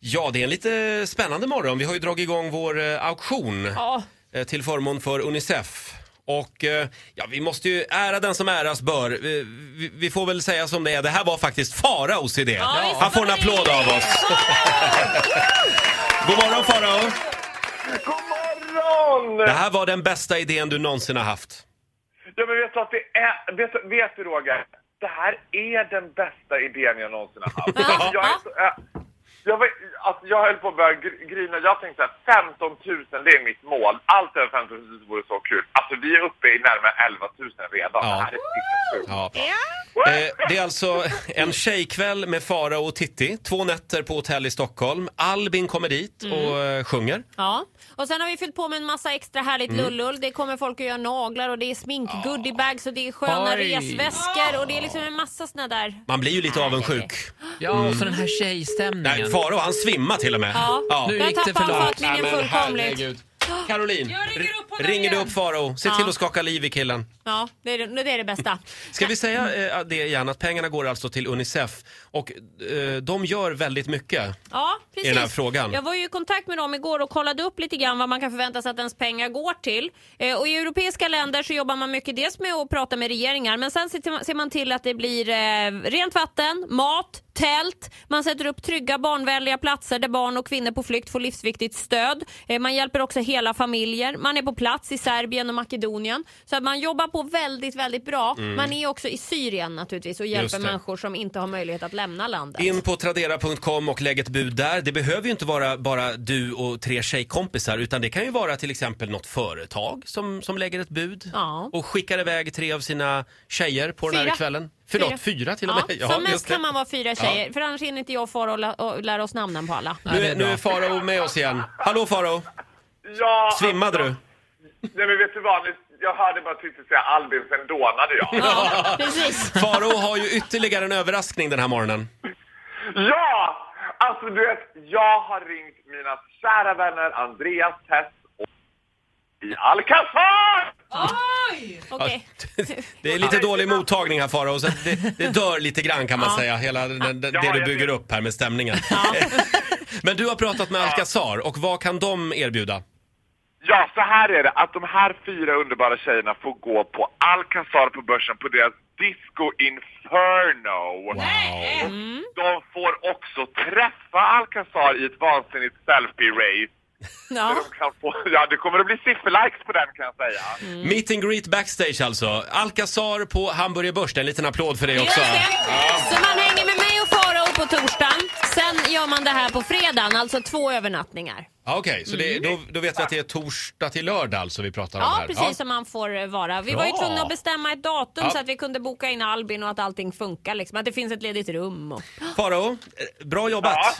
Ja, det är en lite spännande morgon. Vi har ju dragit igång vår eh, auktion Ja. eh, till förmån för Unicef. Och eh, ja, vi måste ju ära den som äras bör. Vi, vi, vi får väl säga som det är. Det här var faktiskt Faraos idé. visst Han får en var det applåd av oss. God morgon Farao! God morgon! Det här var den bästa idén du någonsin har haft. Ja, men vet du att det är... Vet, du- vet du Roger? Det här är den bästa idén jag någonsin har haft. Ja. jag, är så, äh, jag, var, alltså, jag höll på att börja gr- grina. Jag tänkte att 15 000 det är mitt mål. Allt över 15 000 vore så kul. Alltså vi är uppe i närmare 11 000 redan. Ja. Det här är riktigt kul. Ja. Eh, det är alltså en tjejkväll med Farao och Titti. Två nätter på hotell i Stockholm. Albin kommer dit och eh, sjunger. Ja, och sen har vi fyllt på med en massa extra härligt Mm. lullull. Det kommer folk att göra naglar och det är smink, goodiebags och det är sköna Oj. resväskor och det är liksom en massa såna där... Man blir ju lite avundsjuk. Ja, och så den här tjejstämningen. Nej, Farao han svimmar till och med. Ja. Nu gick det för långt. Nej, men fullkomligt. herregud. Caroline, Jag ringer du upp Farao? Se till att skaka liv i killen. Ja, det är det, det är det bästa. Ska vi säga eh, det igen, att pengarna går alltså till Unicef och eh, de gör väldigt mycket. Ja, precis. den här frågan. Jag var ju i kontakt med dem igår och kollade upp lite grann vad man kan förvänta sig att ens pengar går till. Eh, och i europeiska länder så jobbar man mycket dels med att prata med regeringar men sen ser man- ser man till att det blir eh, rent vatten, mat, tält, man sätter upp trygga barnvänliga platser där barn och kvinnor på flykt får livsviktigt stöd. Eh, man hjälper också hela familjer. Man är på plats i Serbien och Makedonien. Så att man jobbar på väldigt, väldigt bra. Man är också i Syrien naturligtvis och hjälper Mm. Människor som inte har möjlighet att lämna landet. In på tradera.com och lägg ett bud där. Det behöver ju inte vara bara du och tre tjejkompisar utan det kan ju vara till exempel något företag som, som lägger ett bud Ja. och skickar iväg tre av sina tjejer på den här Fyra. kvällen. Förlåt, fyra, till och med. Ja, som mest kan man vara fyra tjejer, för annars hinner inte jag och, lä- och lära oss namnen på alla. Nu, är- nu är Farao med oss igen. Hallå Farao! Ja, Svimmade du? alltså, Nej men vet du vad? Jag hörde bara tyckte säga Albin, sen dånade jag. Ja, precis. Farao har ju ytterligare en överraskning den här morgonen. Ja! Alltså du vet, jag har ringt mina kära vänner Andreas Tess och i Alcazar! Oj! Okej. Det är lite dålig mottagning här Farao, så det, det dör lite grann kan man Ja. säga, hela den, det Ja, du jag bygger vet. upp här med stämningen. Men du har pratat med Alcazar och vad kan de erbjuda? Ja, så här är det. Att de här fyra underbara tjejerna får gå på Alcazar på börsen på deras Disco Inferno. Wow. De får också träffa Alcazar i ett vansinnigt selfie-race. Ja. De kan få, ja, det kommer att bli sifferlikes på den kan jag säga. Meet and greet backstage alltså. Alcazar på Hamburger Börs, en liten applåd för det också. det. Så man hänger med mig och Farao på torsdagen. Sen gör man det här på fredagen, alltså två övernattningar. Ja, Okej, så det, då, då vet vi att det är torsdag till lördag alltså vi pratar om Ja, här. precis som man får eh, vara. Vi var ju Bra. tvungna att bestämma ett datum Ja. så att vi kunde boka in Albin och att allting funkar. Liksom. Att det finns ett ledigt rum. Och... Farao, eh, bra jobbat. Ja.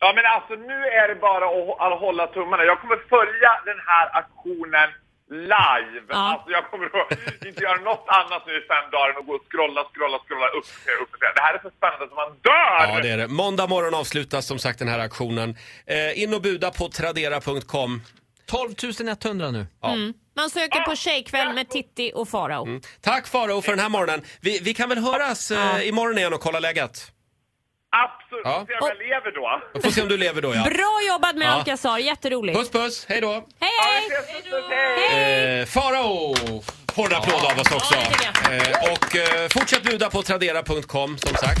Ja men alltså nu är det bara att, hålla tummarna. Jag kommer följa den här aktionen live. Ja. Alltså jag kommer att inte göra något annat nu i fem dagar än att gå och scrolla, scrolla, scrolla upp, upp och ner. Det här är så spännande som man dör! Ja, det är det. Måndag morgon avslutas som sagt den här aktionen. Eh, in och buda på tradera.com. 12 100 nu. Ja. Man söker på tjejkväll med Titti och Farao. Tack Farao för den här morgonen. Vi, vi kan väl höras eh, imorgon igen och kolla läget. Absolut, Ja. se om jag lever då. Vi får se om du lever då ja. Bra jobbat med Ja. Alcazar, jätteroligt. Puss puss, hej då. Hej, Ja, hej! Eh, Farao en applåd av oss också. Ja, Eh, och eh, fortsätt buda på tradera.com som sagt.